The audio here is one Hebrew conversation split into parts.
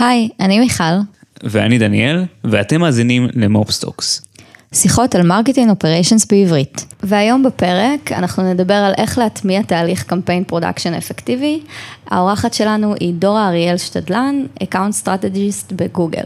היי, אני מיכל. ואני דניאל, ואתם מאזינים ל MOPs Talks. שיחות על marketing operations בעברית. והיום בפרק אנחנו נדבר על איך להטמיע תהליך campaign production אפקטיבי. האורחת שלנו היא דורה אריאל שתדלן, account strategist בגוגל.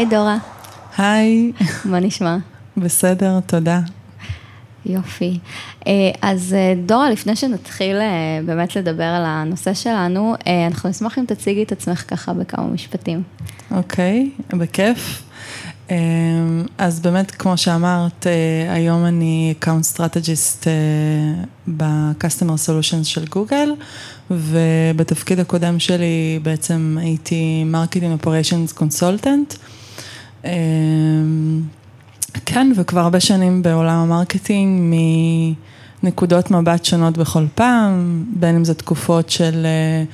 היי דורה, היי, מה נשמע? בסדר, תודה. יופי. אה, אז אה, דורה, לפני שנתחיל אה, באמת לדבר על הנושא שלנו, אנחנו נשמח אם תציגי את עצמך ככה בכמה משפטים. אוקיי, בכיף. אז באמת, כמו שאמרת, היום אני account strategist ב-customer solutions של גוגל, ובתפקיד הקודם שלי בעצם הייתי marketing operations consultant. כן, וכבר הרבה שנים בעולם ה marketing, מנקודות מבט שונות בכל פעם, בין אם זה תקופות של אה,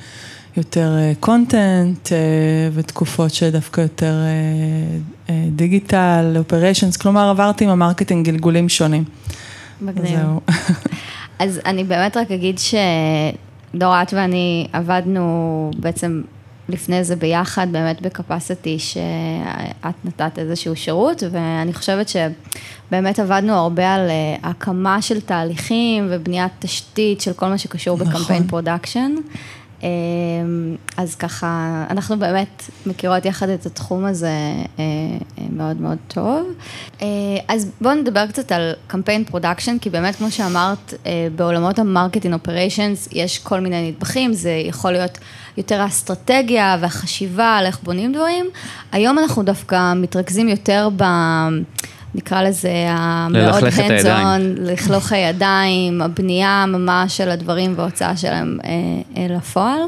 יותר content, אה, אה, ותקופות שדווקא יותר דיגיטל, operations, כלומר עברתי עם ה marketing גלגולים שונים. מגניב. אז אני באמת רק אגיד שדור, את ואני עבדנו בעצם לפני זה ביחד, באמת ב capacity שאת נתת איזשהו שירות, ואני חושבת שבאמת עבדנו הרבה על אה, הקמה של תהליכים ובניית תשתית של כל מה שקשור נכון. ב campaign production. אמ, אז ככה, אנחנו באמת מכירות יחד את התחום הזה אה, אה, מאוד מאוד טוב. אה, אז בואו נדבר קצת על campaign production, כי באמת, כמו שאמרת, בעולמות ה marketing operations יש כל מיני נדבכים, זה יכול להיות יותר האסטרטגיה והחשיבה על איך בונים דברים. היום אנחנו דווקא מתרכזים יותר ב... נקרא לזה המאוד on, לכלוך הידיים, הבנייה ממש של הדברים וההוצאה שלהם אה, אה, לפועל.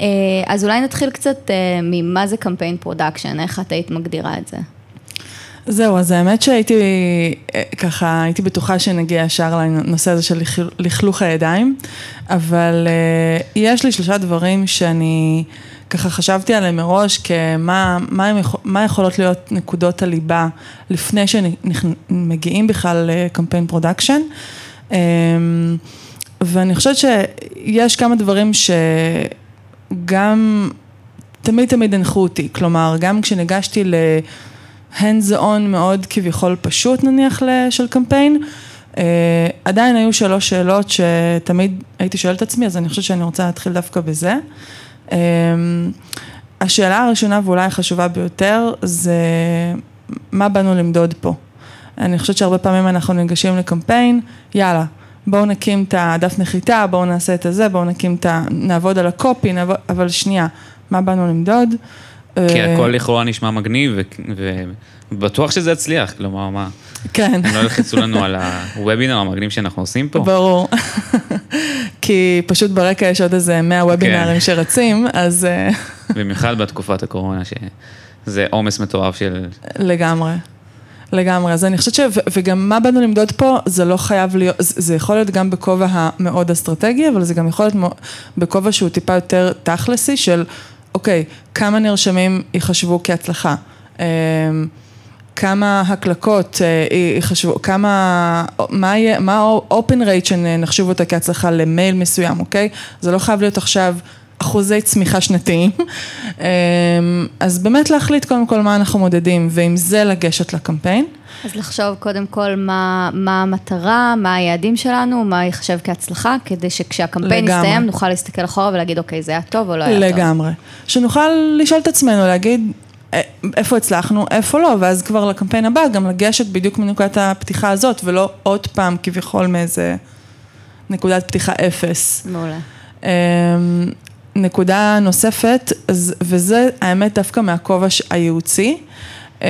אה, אז אולי נתחיל קצת ממה זה campaign production, איך את היית מגדירה את זה? זהו, אז האמת שהייתי ככה, הייתי בטוחה שנגיע ישר לנושא הזה של לכלוך הידיים, אבל יש לי שלושה דברים שאני... ככה חשבתי עליהם מראש כמה מה, מה יכולות להיות נקודות הליבה לפני שמגיעים בכלל ל campaign production. אמ, ואני חושבת שיש כמה דברים שגם תמיד תמיד הנחו אותי, כלומר גם כשניגשתי ל-hands on מאוד כביכול פשוט נניח של קמפיין, Uh, עדיין היו שלוש שאלות שתמיד הייתי שואלת את עצמי, אז אני חושבת שאני רוצה להתחיל דווקא בזה. אמ, השאלה הראשונה ואולי החשובה ביותר זה מה באנו למדוד פה. אני חושבת שהרבה פעמים אנחנו ניגשים לקמפיין, יאללה, בואו נקים את הדף נחיתה, בואו נעשה את הזה, בואו נקים את ה... נעבוד על הקופי, נעבוד, אבל שנייה, מה באנו למדוד? כי אה, הכל לכאורה נשמע מגניב, ובטוח שזה יצליח, כלומר, מה? כן. הם לא ילחצו לנו על הוובינר המגניב שאנחנו עושים פה? ברור. כי פשוט ברקע יש עוד איזה 100 וובינרים כן. שרצים, אז... אה, במיוחד בתקופת הקורונה, שזה עומס מטורף של... לגמרי. לגמרי, אז אני חושבת ש... וגם מה באנו למדוד פה, זה לא חייב להיות, זה יכול להיות גם בכובע המאוד אסטרטגי, אבל זה גם יכול להיות בכובע שהוא טיפה יותר תכלסי של, אוקיי, כמה נרשמים ייחשבו כהצלחה. כמה הקלקות אה, יחשבו, כמה, מה יהיה, מה ה-open rate שנחשוב אותה כהצלחה למייל מסוים, אוקיי? זה לא חייב להיות עכשיו אחוזי צמיחה שנתיים. אמ, אז באמת להחליט קודם כל מה אנחנו מודדים, ועם זה לגשת לקמפיין. אז לחשוב קודם כל מה, מה המטרה, מה היעדים שלנו, מה ייחשב כהצלחה, כדי שכשהקמפיין לגמרי. יסתיים נוכל להסתכל אחורה ולהגיד, אוקיי, זה היה טוב או לא היה לגמרי. טוב. לגמרי. שנוכל לשאול את עצמנו, להגיד, אה, איפה הצלחנו, איפה לא, ואז כבר לקמפיין הבא גם לגשת בדיוק מנקודת הפתיחה הזאת, ולא עוד פעם כביכול מאיזה נקודת פתיחה אפס. מעולה. אמ, נקודה נוספת, וזה האמת דווקא מהכובע הייעוצי, אמ,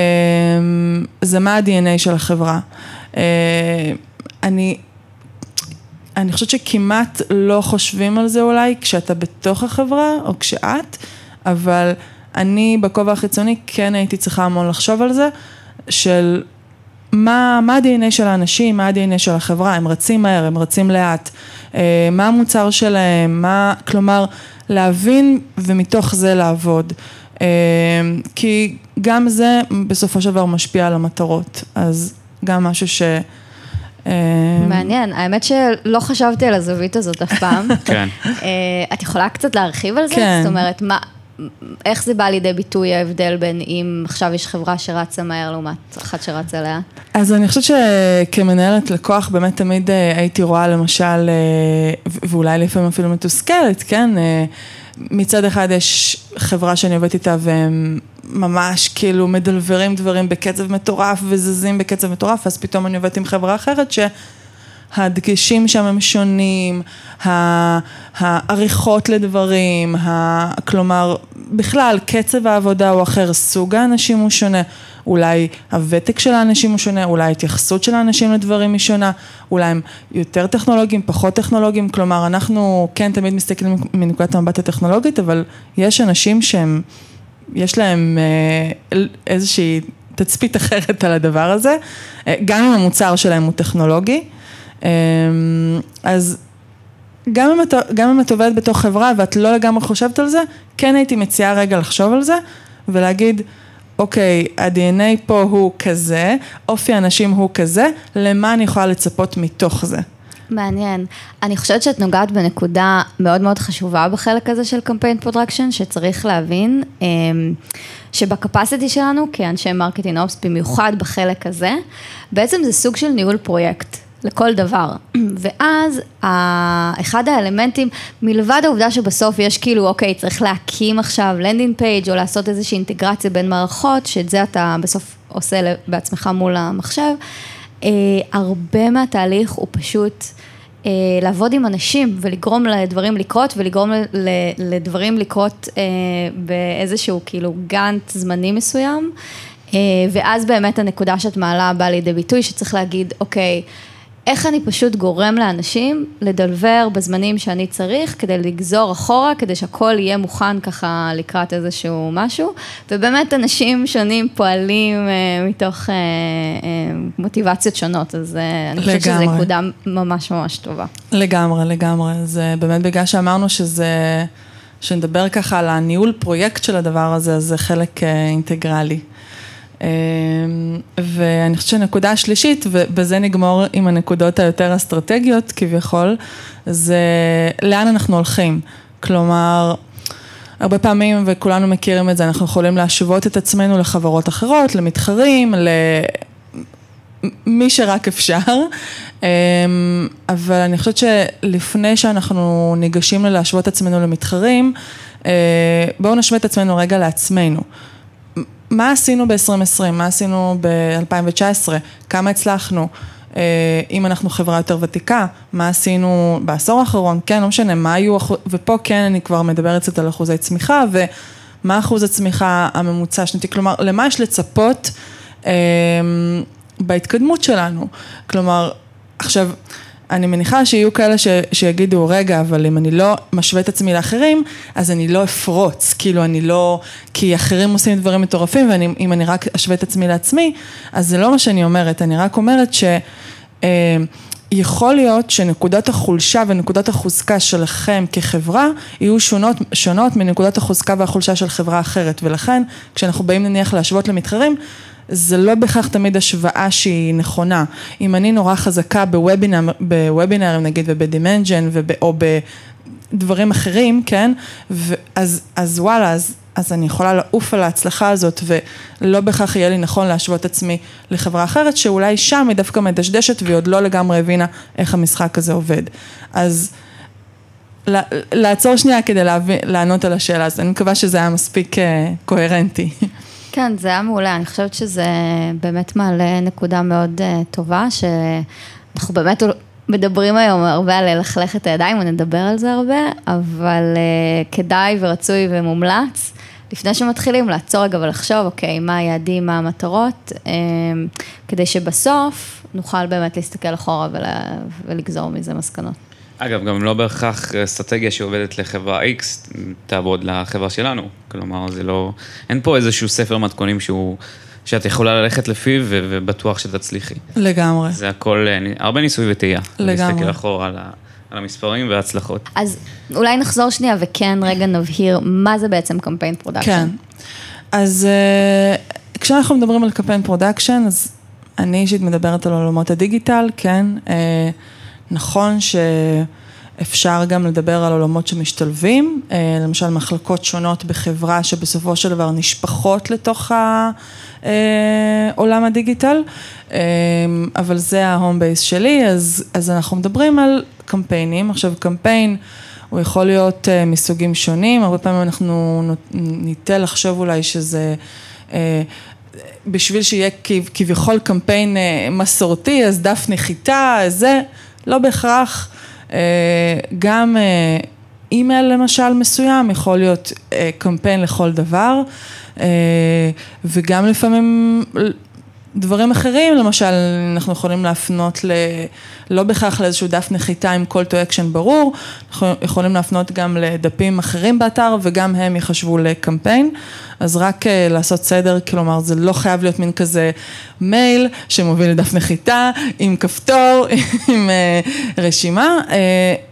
זה מה ה-DNA של החברה. אה, אני, אני חושבת שכמעט לא חושבים על זה אולי כשאתה בתוך החברה או כשאת, אבל אני בכובע החיצוני כן הייתי צריכה המון לחשוב על זה, של מה, מה ה-DNA של האנשים, מה ה-DNA של החברה, הם רצים מהר, הם רצים לאט, אה, מה המוצר שלהם, מה, כלומר, להבין ומתוך זה לעבוד. אה, כי גם זה בסופו של דבר משפיע על המטרות, אז גם משהו ש... אה, מעניין, האמת שלא חשבתי על הזווית הזאת אף פעם. כן. את יכולה קצת להרחיב על זה? כן. זאת אומרת, מה, איך זה בא לידי ביטוי ההבדל בין אם עכשיו יש חברה שרצה מהר לעומת אחת שרצה לאט? אז אני חושבת שכמנהלת לקוח באמת תמיד אה, הייתי רואה למשל, אה, ואולי לפעמים אפילו מתוסכלת, כן? אה, מצד אחד יש חברה שאני עובדת איתה והם ממש כאילו מדלברים דברים בקצב מטורף וזזים בקצב מטורף, אז פתאום אני עובדת עם חברה אחרת ש... הדגשים שם הם שונים, העריכות לדברים, כלומר, בכלל, קצב העבודה הוא אחר, סוג האנשים הוא שונה, אולי הוותק של האנשים הוא שונה, אולי ההתייחסות של האנשים לדברים היא שונה, אולי הם יותר טכנולוגיים, פחות טכנולוגיים, כלומר, אנחנו כן תמיד מסתכלים מנקודת המבט הטכנולוגית, אבל יש אנשים שהם, יש להם אה, איזושהי תצפית אחרת על הדבר הזה, אה, גם אם המוצר שלהם הוא טכנולוגי. אמ, אז גם אם, את, גם אם את עובדת בתוך חברה ואת לא לגמרי חושבת על זה, כן הייתי מציעה רגע לחשוב על זה ולהגיד, אוקיי, ה-DNA פה הוא כזה, אופי האנשים הוא כזה, למה אני יכולה לצפות מתוך זה? מעניין. אני חושבת שאת נוגעת בנקודה מאוד מאוד חשובה בחלק הזה של campaign production, שצריך להבין אמ, שב capacity שלנו כאנשי marketing ops, במיוחד בחלק הזה, בעצם זה סוג של ניהול פרויקט. לכל דבר. ואז אחד האלמנטים, מלבד העובדה שבסוף יש כאילו, אוקיי, צריך להקים עכשיו landing page או לעשות איזושהי אינטגרציה בין מערכות, שאת זה אתה בסוף עושה בעצמך מול המחשב, אה, הרבה מהתהליך הוא פשוט אה, לעבוד עם אנשים ולגרום לדברים לקרות ולגרום לדברים לקרות אה, באיזשהו כאילו גאנט זמני מסוים. ואז באמת הנקודה שאת מעלה באה לידי ביטוי, שצריך להגיד, אוקיי, איך אני פשוט גורם לאנשים לדלבר בזמנים שאני צריך כדי לגזור אחורה, כדי שהכל יהיה מוכן ככה לקראת איזשהו משהו, ובאמת אנשים שונים פועלים אה, מתוך אה, אה, מוטיבציות שונות, אז אה, אני חושבת שזו נקודה ממש ממש טובה. לגמרי, לגמרי, זה באמת בגלל שאמרנו שזה, שנדבר ככה על הניהול פרויקט של הדבר הזה, זה חלק אה, אינטגרלי. אמ, ואני חושבת שהנקודה השלישית, ובזה נגמור עם הנקודות היותר אסטרטגיות כביכול, זה לאן אנחנו הולכים. כלומר, הרבה פעמים, וכולנו מכירים את זה, אנחנו יכולים להשוות את עצמנו לחברות אחרות, למתחרים, למי שרק אפשר, אמ, אבל אני חושבת שלפני שאנחנו ניגשים ללהשוות את עצמנו למתחרים, אה, בואו נשווה את עצמנו רגע לעצמנו. מה עשינו ב-2020, מה עשינו ב-2019, כמה הצלחנו, אה, אם אנחנו חברה יותר ותיקה, מה עשינו בעשור האחרון, כן, לא משנה, מה היו, ופה כן אני כבר מדברת קצת על אחוזי צמיחה, ומה אחוז הצמיחה הממוצע השנתי, כלומר, למה יש לצפות אה, בהתקדמות שלנו, כלומר, עכשיו, אני מניחה שיהיו כאלה ש, שיגידו, רגע, אבל אם אני לא משווה את עצמי לאחרים, אז אני לא אפרוץ, כאילו אני לא, כי אחרים עושים דברים מטורפים, ואם אני רק אשווה את עצמי לעצמי, אז זה לא מה שאני אומרת, אני רק אומרת ש... אה, יכול להיות שנקודת החולשה ונקודת החוזקה שלכם כחברה יהיו שונות, שונות מנקודת החוזקה והחולשה של חברה אחרת. ולכן כשאנחנו באים נניח להשוות למתחרים זה לא בהכרח תמיד השוואה שהיא נכונה. אם אני נורא חזקה בוובינר, בוובינרים נגיד ובדימנג'ן או בדברים אחרים, כן? אז, אז וואלה, אז, אז אני יכולה לעוף על ההצלחה הזאת ולא בהכרח יהיה לי נכון להשוות עצמי לחברה אחרת שאולי שם היא דווקא מדשדשת והיא עוד לא לגמרי הבינה איך המשחק הזה עובד. אז לעצור שנייה כדי להבין, לענות על השאלה הזאת, אני מקווה שזה היה מספיק אה, קוהרנטי. כן, זה היה מעולה, אני חושבת שזה באמת מעלה נקודה מאוד uh, טובה, שאנחנו באמת מדברים היום הרבה על ללכלך את הידיים, ונדבר על זה הרבה, אבל uh, כדאי ורצוי ומומלץ, לפני שמתחילים, לעצור רגע ולחשוב, אוקיי, מה היעדים, מה המטרות, um, כדי שבסוף נוכל באמת להסתכל אחורה ולגזור מזה מסקנות. אגב, גם לא בהכרח אסטרטגיה שעובדת לחברה X, תעבוד לחברה שלנו. כלומר, זה לא... אין פה איזשהו ספר מתכונים שהוא... שאת יכולה ללכת לפיו ובטוח שתצליחי. לגמרי. זה הכל, הרבה ניסוי וטעייה. לגמרי. להסתכל אחורה על על המספרים וההצלחות. אז אולי נחזור שנייה וכן רגע נבהיר מה זה בעצם campaign production. כן. אז אה, כשאנחנו מדברים על campaign production, אז אני אישית מדברת על עולמות הדיגיטל, כן. אה, נכון שאפשר גם לדבר על עולמות שמשתלבים, אה, למשל מחלקות שונות בחברה שבסופו של דבר נשפכות לתוך עולם הדיגיטל, אבל זה ה home base שלי, אז, אז אנחנו מדברים על קמפיינים. עכשיו קמפיין הוא יכול להיות מסוגים שונים, הרבה פעמים אנחנו ניטה לחשוב אולי שזה, בשביל שיהיה כביכול קמפיין מסורתי, אז דף נחיתה, זה, לא בהכרח. אה, גם אה, אימייל למשל מסוים, יכול להיות אה, קמפיין לכל דבר, וגם לפעמים דברים אחרים, למשל, אנחנו יכולים להפנות ל... לא בהכרח לאיזשהו דף נחיתה עם call to action ברור, אנחנו יכולים להפנות גם לדפים אחרים באתר וגם הם יחשבו לקמפיין, אז רק uh, לעשות סדר, כלומר זה לא חייב להיות מין כזה מייל שמוביל לדף נחיתה עם כפתור, עם uh, רשימה, uh,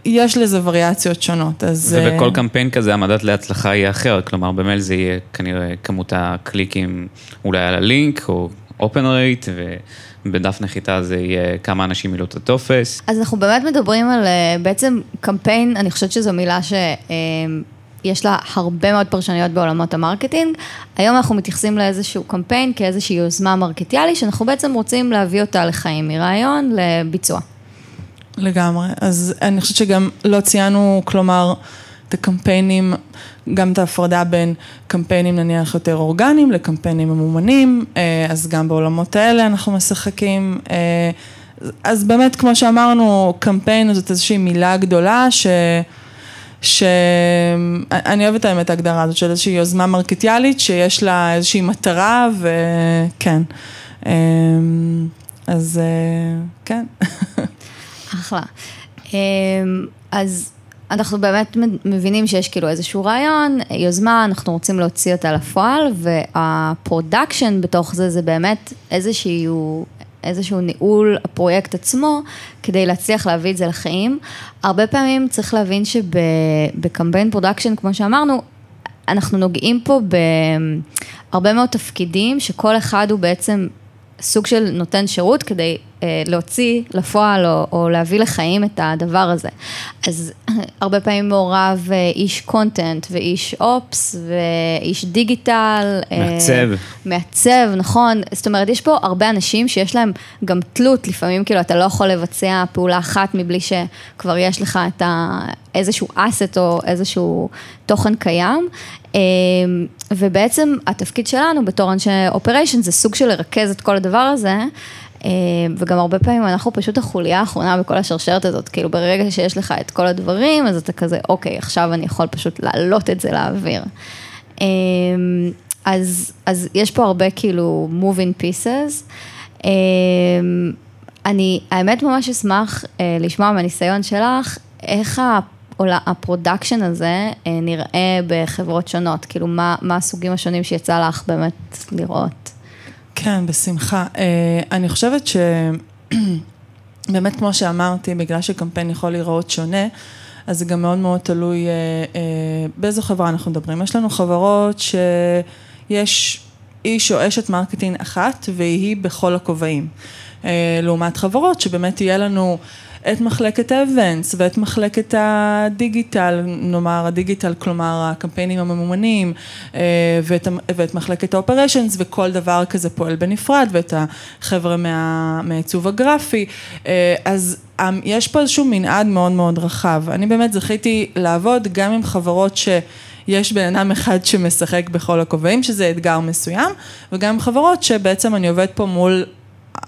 יש לזה וריאציות שונות, אז... ובכל uh, קמפיין כזה המדד להצלחה יהיה אחר, כלומר במייל זה יהיה כנראה כמות הקליקים אולי על הלינק או... open rate, ובדף נחיתה זה יהיה כמה אנשים מילאו את הטופס. אז אנחנו באמת מדברים על אה, בעצם קמפיין, אני חושבת שזו מילה ש... אה, יש לה הרבה מאוד פרשנויות בעולמות ה marketing. היום אנחנו מתייחסים לאיזשהו קמפיין כאיזושהי יוזמה מרקטיאלית, שאנחנו בעצם רוצים להביא אותה לחיים, מרעיון לביצוע. לגמרי. אז אני חושבת שגם לא ציינו, כלומר, את הקמפיינים, גם את ההפרדה בין קמפיינים נניח יותר אורגניים לקמפיינים ממומנים, אה, אז גם בעולמות האלה אנחנו משחקים. אה, אז באמת, כמו שאמרנו, קמפיין זאת איזושהי מילה גדולה ש... שאני אוהבת האמת ההגדרה הזאת של איזושהי יוזמה מרקטיאלית שיש לה איזושהי מטרה וכן. אה, אז כן. אחלה. אז אנחנו באמת מבינים שיש כאילו איזשהו רעיון, יוזמה, אנחנו רוצים להוציא אותה לפועל, וה production בתוך זה, זה באמת איזשהו, איזשהו ניהול הפרויקט עצמו, כדי להצליח להביא את זה לחיים. הרבה פעמים צריך להבין שב campaign production, כמו שאמרנו, אנחנו נוגעים פה בהרבה מאוד תפקידים, שכל אחד הוא בעצם סוג של נותן שירות כדי להוציא לפועל או, או להביא לחיים את הדבר הזה. אז הרבה פעמים מעורב אה, איש קונטנט ואיש אופס ואיש דיגיטל. אה, מעצב. מעצב, נכון. זאת אומרת, יש פה הרבה אנשים שיש להם גם תלות, לפעמים כאילו אתה לא יכול לבצע פעולה אחת מבלי שכבר יש לך את ה... איזשהו אסט או איזשהו תוכן קיים. ובעצם התפקיד שלנו בתור אנשי אופריישן זה סוג של לרכז את כל הדבר הזה. אה, וגם הרבה פעמים אנחנו פשוט החוליה האחרונה בכל השרשרת הזאת, כאילו ברגע שיש לך את כל הדברים, אז אתה כזה, אוקיי, עכשיו אני יכול פשוט להעלות את זה לאוויר. אה, אז, אז יש פה הרבה כאילו moving pieces. אה, אני, האמת ממש אשמח לשמוע מהניסיון שלך, איך ה production הזה נראה בחברות שונות, כאילו מה, מה הסוגים השונים שיצא לך באמת לראות? כן, בשמחה. אה, אני חושבת שבאמת כמו שאמרתי, בגלל שקמפיין יכול להיראות שונה, אז זה גם מאוד מאוד תלוי אה, אה, באיזו חברה אנחנו מדברים. יש לנו חברות שיש איש או אשת marketing אחת והיא בכל הכובעים. לעומת חברות שבאמת יהיה לנו את מחלקת ה events ואת מחלקת הדיגיטל, נאמר הדיגיטל, כלומר הקמפיינים הממומנים אה, ואת, ואת מחלקת ה operations וכל דבר כזה פועל בנפרד ואת החבר'ה מה, מהעיצוב הגרפי, אה, אז אמ, יש פה איזשהו מנעד מאוד מאוד רחב. אני באמת זכיתי לעבוד גם עם חברות ש... יש בן אדם אחד שמשחק בכל הכובעים, שזה אתגר מסוים, וגם חברות שבעצם אני עובדת פה מול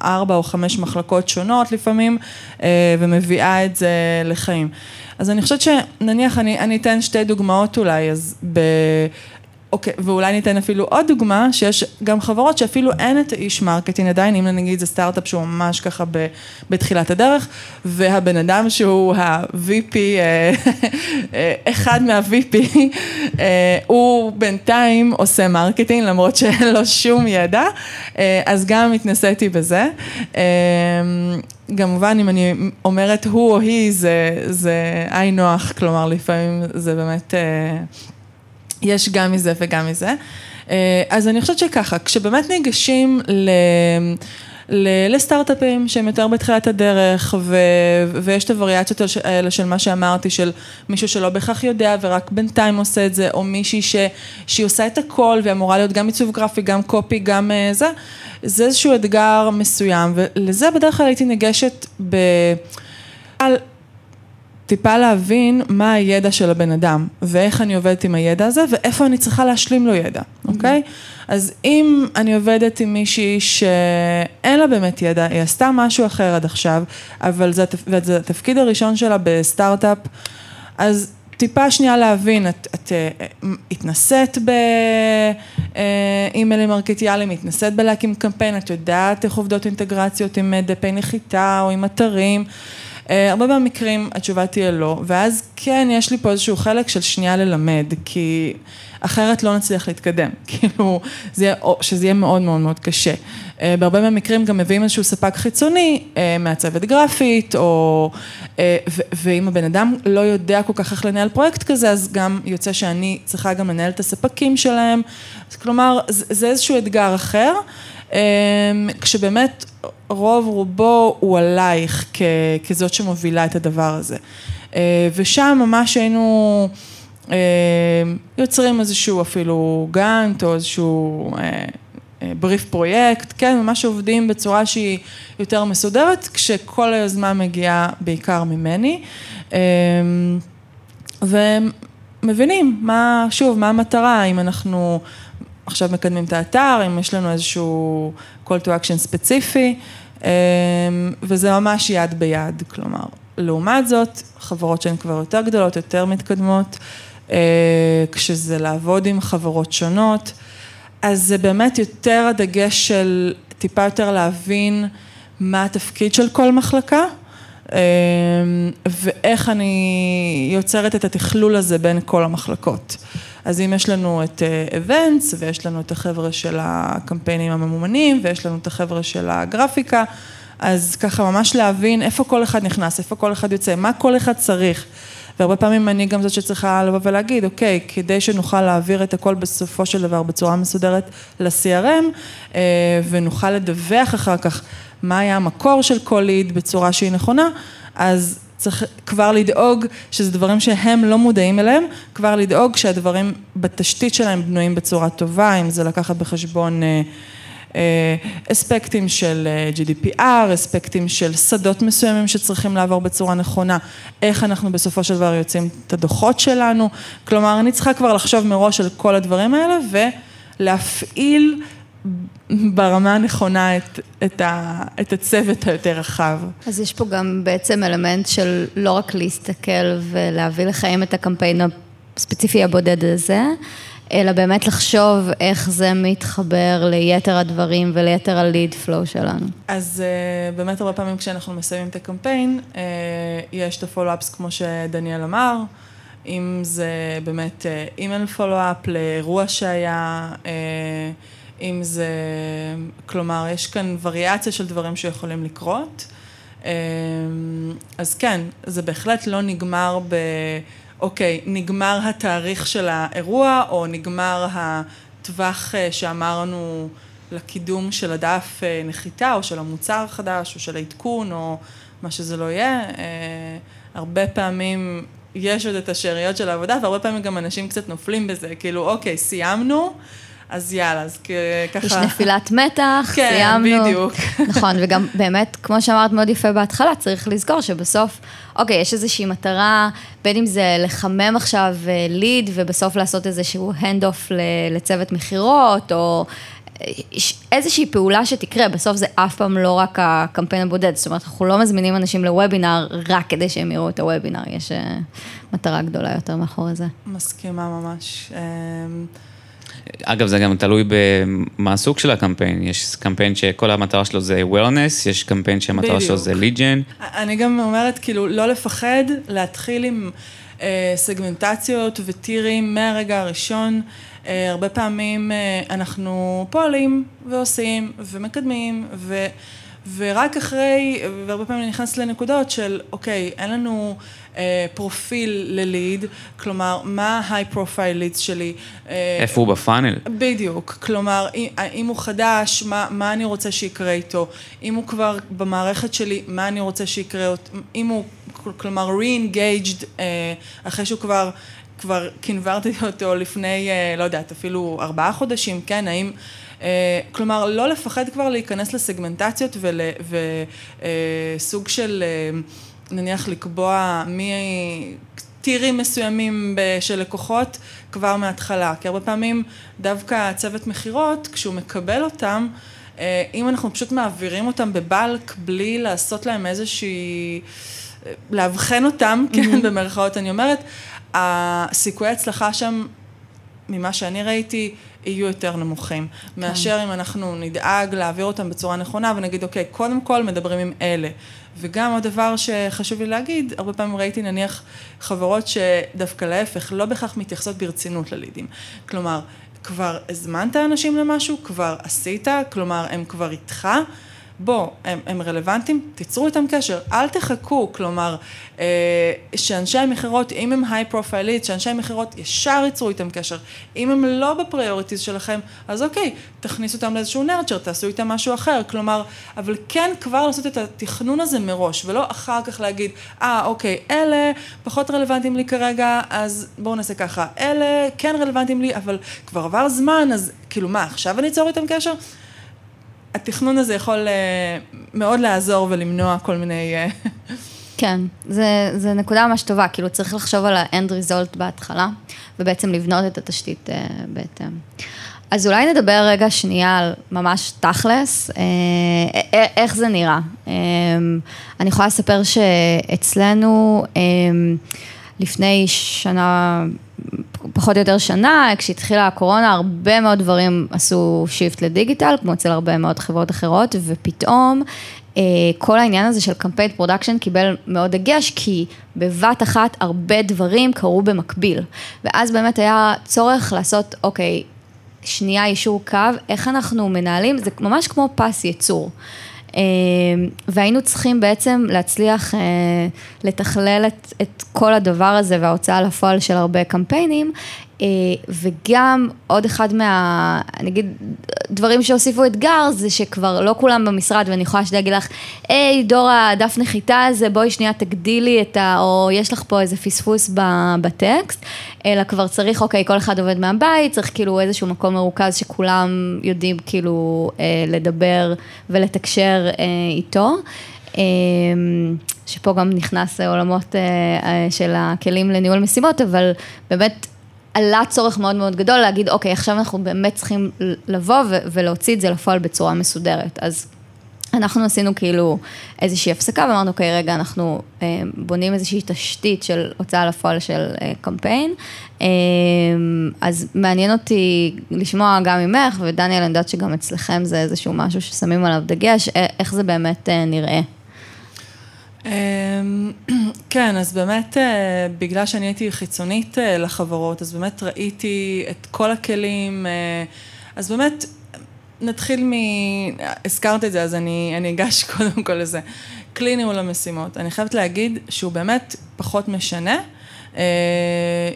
ארבע או חמש מחלקות שונות לפעמים, אה, ומביאה את זה לחיים. אז אני חושבת שנניח, אני, אני אתן שתי דוגמאות אולי, אז ב... אוקיי, ואולי ניתן אפילו עוד דוגמה, שיש גם חברות שאפילו אין את האיש marketing עדיין, אם נגיד זה סטארט-אפ שהוא ממש ככה ב, בתחילת הדרך, והבן אדם שהוא ה-VP, אה, אה, אחד מה-VP, אה, הוא בינתיים עושה marketing, למרות שאין לו שום ידע, אז גם התנסיתי בזה. כמובן, אם אני אומרת הוא או היא, זה, זה נוח, כלומר, לפעמים זה באמת, יש גם מזה וגם מזה. אה, אז אני חושבת שככה, כשבאמת ניגשים ל... לסטארט-אפים שהם יותר בתחילת הדרך, ו, ויש את הווריאציות האלה של מה שאמרתי, של מישהו שלא בהכרח יודע ורק בינתיים עושה את זה, או מישהי ש, שהיא עושה את הכל ואמורה להיות גם עיצוב גרפי, גם קופי, גם uh, זה, זה איזשהו אתגר מסוים, ולזה בדרך כלל הייתי ניגשת ב... על טיפה להבין מה הידע של הבן אדם, ואיך אני עובדת עם הידע הזה, ואיפה אני צריכה להשלים לו ידע, אוקיי? Mm-hmm. אז אם אני עובדת עם מישהי שאין לה באמת ידע, היא עשתה משהו אחר עד עכשיו, אבל זה, זה התפקיד הראשון שלה בסטארט-אפ, אז טיפה שנייה להבין, את, את uh, התנסית באימיילים ארכיטיאליים, התנסית בלהקים קמפיין, את יודעת איך עובדות אינטגרציות עם דפי נחיתה או עם אתרים. אה, הרבה מהמקרים התשובה תהיה לא, ואז כן, יש לי פה איזשהו חלק של שנייה ללמד, כי אחרת לא נצליח להתקדם, כאילו, זה יהיה, שזה יהיה מאוד מאוד מאוד קשה. אה, בהרבה מהמקרים גם מביאים איזשהו ספק חיצוני, אה, מעצבת גרפית, או, ואם הבן אדם לא יודע כל כך איך לנהל פרויקט כזה, אז גם יוצא שאני צריכה גם לנהל את הספקים שלהם, כלומר, זה איזשהו אתגר אחר. כשבאמת רוב רובו הוא עלייך כ, כזאת שמובילה את הדבר הזה. אה, ושם ממש היינו אה, יוצרים איזשהו אפילו גאנט או איזשהו בריף אה, פרויקט, כן, ממש עובדים בצורה שהיא יותר מסודרת, כשכל היוזמה מגיעה בעיקר ממני. ומבינים מה, שוב, מה המטרה, אם אנחנו עכשיו מקדמים את האתר, אם יש לנו איזשהו call to action ספציפי, אמ, וזה ממש יד ביד, כלומר, לעומת זאת, חברות שהן כבר יותר גדולות, יותר מתקדמות, אה, כשזה לעבוד עם חברות שונות, אז זה באמת יותר הדגש של טיפה יותר להבין מה התפקיד של כל מחלקה. אמ, ואיך אני יוצרת את התכלול הזה בין כל המחלקות. אז אם יש לנו את אבנטס, ויש לנו את החבר'ה של הקמפיינים הממומנים, ויש לנו את החבר'ה של הגרפיקה, אז ככה ממש להבין איפה כל אחד נכנס, איפה כל אחד יוצא, מה כל אחד צריך. והרבה פעמים אני גם זאת שצריכה לבוא ולהגיד, אוקיי, כדי שנוכל להעביר את הכל בסופו של דבר בצורה מסודרת ל-CRM, אה, ונוכל לדווח אחר כך מה היה המקור של כל ליד בצורה שהיא נכונה, אז צריך כבר לדאוג שזה דברים שהם לא מודעים אליהם, כבר לדאוג שהדברים בתשתית שלהם בנויים בצורה טובה, אם זה לקחת בחשבון אה, אה, אספקטים של אה, GDPR, אספקטים של שדות מסוימים שצריכים לעבור בצורה נכונה, איך אנחנו בסופו של דבר יוצאים את הדוחות שלנו, כלומר אני צריכה כבר לחשוב מראש על כל הדברים האלה ולהפעיל ברמה הנכונה את, את, ה, את הצוות היותר רחב. אז יש פה גם בעצם אלמנט של לא רק להסתכל ולהביא לחיים את הקמפיין הספציפי הבודד הזה, אלא באמת לחשוב איך זה מתחבר ליתר הדברים וליתר הליד פלואו שלנו. אז uh, באמת הרבה פעמים כשאנחנו מסיימים את הקמפיין, uh, יש את הפולו-אפס כמו שדניאל אמר, אם זה באמת אימייל פולו-אפ לאירוע שהיה, uh, אם זה, כלומר, יש כאן וריאציה של דברים שיכולים לקרות. אמ, אז כן, זה בהחלט לא נגמר ב... אוקיי, נגמר התאריך של האירוע, או נגמר הטווח אה, שאמרנו לקידום של הדף אה, נחיתה, או של המוצר החדש, או של העדכון, או מה שזה לא יהיה. אה, הרבה פעמים יש עוד את השאריות של העבודה, והרבה פעמים גם אנשים קצת נופלים בזה, כאילו, אוקיי, סיימנו. אז יאללה, אז ככה... יש נפילת מתח, כן, סיימנו. כן, בדיוק. נכון, וגם באמת, כמו שאמרת מאוד יפה בהתחלה, צריך לזכור שבסוף, אוקיי, יש איזושהי מטרה, בין אם זה לחמם עכשיו lead, אה, ובסוף לעשות איזשהו hand-off לצוות מכירות, או אה, איזושהי פעולה שתקרה, בסוף זה אף פעם לא רק הקמפיין הבודד, זאת אומרת, אנחנו לא מזמינים אנשים לוובינר רק כדי שהם יראו את הוובינר, יש אה, מטרה גדולה יותר מאחורי זה. מסכימה ממש. אגב, זה גם תלוי במה הסוג של הקמפיין. יש קמפיין שכל המטרה שלו זה awareness, יש קמפיין שהמטרה שלו זה legion. אני גם אומרת, כאילו, לא לפחד, להתחיל עם אה, סגמנטציות וטירים מהרגע הראשון. אה, הרבה פעמים אה, אנחנו פועלים ועושים ומקדמים, ו... ורק אחרי, והרבה פעמים אני נכנסת לנקודות של, אוקיי, אין לנו אה, פרופיל לליד, כלומר, מה ה-high profile leads שלי. אה, איפה הוא בפאנל? בדיוק, כלומר, אם הוא חדש, מה, מה אני רוצה שיקרה איתו, אם הוא כבר במערכת שלי, מה אני רוצה שיקרה, אם הוא, כלומר, re-engaged, אה, אחרי שהוא כבר... כבר קינברתי אותו לפני, אה, לא יודעת, אפילו ארבעה חודשים, כן, האם... אה, כלומר, לא לפחד כבר להיכנס לסגמנטציות וסוג של, אה, נניח לקבוע מי... טירים מסוימים של לקוחות כבר מההתחלה, כי הרבה פעמים דווקא צוות מכירות, כשהוא מקבל אותם, אם אנחנו פשוט מעבירים אותם בבלק בלי לעשות להם איזושהי, לאבחן אותם, כן, במרכאות אני אומרת, הסיכויי הצלחה שם, ממה שאני ראיתי, יהיו יותר נמוכים. כן. מאשר אם אנחנו נדאג להעביר אותם בצורה נכונה ונגיד, אוקיי, קודם כל מדברים עם אלה. וגם עוד דבר שחשוב לי להגיד, הרבה פעמים ראיתי נניח חברות שדווקא להפך, לא בהכרח מתייחסות ברצינות ללידים. כלומר, כבר הזמנת אנשים למשהו, כבר עשית, כלומר, הם כבר איתך. בוא, הם, הם רלוונטיים, תיצרו איתם קשר, אל תחכו, כלומר, אה, שאנשי המכירות, אם הם high priority, שאנשי המכירות ישר ייצרו איתם קשר. אם הם לא ב priorities שלכם, אז אוקיי, תכניסו אותם לאיזשהו nurture, תעשו איתם משהו אחר, כלומר, אבל כן כבר לעשות את התכנון הזה מראש, ולא אחר כך להגיד, אה, אוקיי, אלה פחות רלוונטיים לי כרגע, אז בואו נעשה ככה, אלה כן רלוונטיים לי, אבל כבר עבר זמן, אז כאילו מה, עכשיו אני אצור איתם קשר? התכנון הזה יכול אה, מאוד לעזור ולמנוע כל מיני... אה, כן, זה, זה נקודה ממש טובה, כאילו צריך לחשוב על ה-end result בהתחלה, ובעצם לבנות את התשתית uh, בהתאם. אז אולי נדבר רגע שנייה על ממש תכלס, אה, איך זה נראה. אה, אני יכולה לספר שאצלנו אה, לפני שנה פחות או יותר שנה, כשהתחילה הקורונה, הרבה מאוד דברים עשו שיפט לדיגיטל, כמו אצל הרבה מאוד חברות אחרות, ופתאום אה, כל העניין הזה של campaign production קיבל מאוד דגש, כי בבת אחת הרבה דברים קרו במקביל. ואז באמת היה צורך לעשות, אוקיי, שנייה יישור קו, איך אנחנו מנהלים, זה ממש כמו פס ייצור. אה, והיינו צריכים בעצם להצליח אה, לתכלל את, את כל הדבר הזה וההוצאה לפועל של הרבה קמפיינים, וגם עוד אחד מה, נגיד, דברים שהוסיפו אתגר, זה שכבר לא כולם במשרד, ואני יכולה להגיד לך, היי, דורה, דף נחיתה הזה, בואי שנייה תגדילי את ה... או יש לך פה איזה פספוס בטקסט, אלא כבר צריך, אוקיי, כל אחד עובד מהבית, צריך כאילו איזשהו מקום מרוכז שכולם יודעים כאילו אה, לדבר ולתקשר אה, איתו. שפה גם נכנס עולמות של הכלים לניהול משימות, אבל באמת עלה צורך מאוד מאוד גדול להגיד, אוקיי, עכשיו אנחנו באמת צריכים לבוא ולהוציא את זה לפועל בצורה מסודרת. אז אנחנו עשינו כאילו איזושהי הפסקה ואמרנו, אוקיי, רגע, אנחנו אה, בונים איזושהי תשתית של הוצאה לפועל של אה, קמפיין. אה, אז מעניין אותי לשמוע גם ממך, ודניאל, אני יודעת שגם אצלכם זה איזשהו משהו ששמים עליו דגש, איך זה באמת אה, נראה. אמ, כן, אז באמת, אה, בגלל שאני הייתי חיצונית אה, לחברות, אז באמת ראיתי את כל הכלים, אה, אז באמת, נתחיל מ... הזכרת את זה, אז אני, אני אגש קודם כל לזה. כלי ניהול המשימות. אני חייבת להגיד שהוא באמת פחות משנה. אה,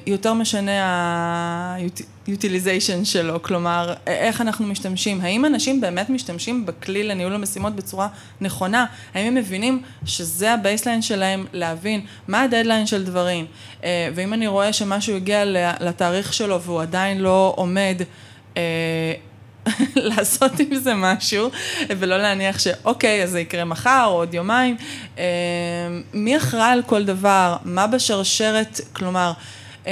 יותר משנה ה-utilization שלו, כלומר, איך אנחנו משתמשים, האם אנשים באמת משתמשים בכלי לניהול המשימות בצורה נכונה, האם הם מבינים שזה הבייסליין שלהם להבין מה הדדליין של דברים, אה, ואם אני רואה שמשהו הגיע לתאריך שלו והוא עדיין לא עומד, אה, לעשות עם זה משהו, ולא להניח שאוקיי, אז זה יקרה מחר או עוד יומיים. אה, מי אחראי על כל דבר? מה בשרשרת? כלומר, אה,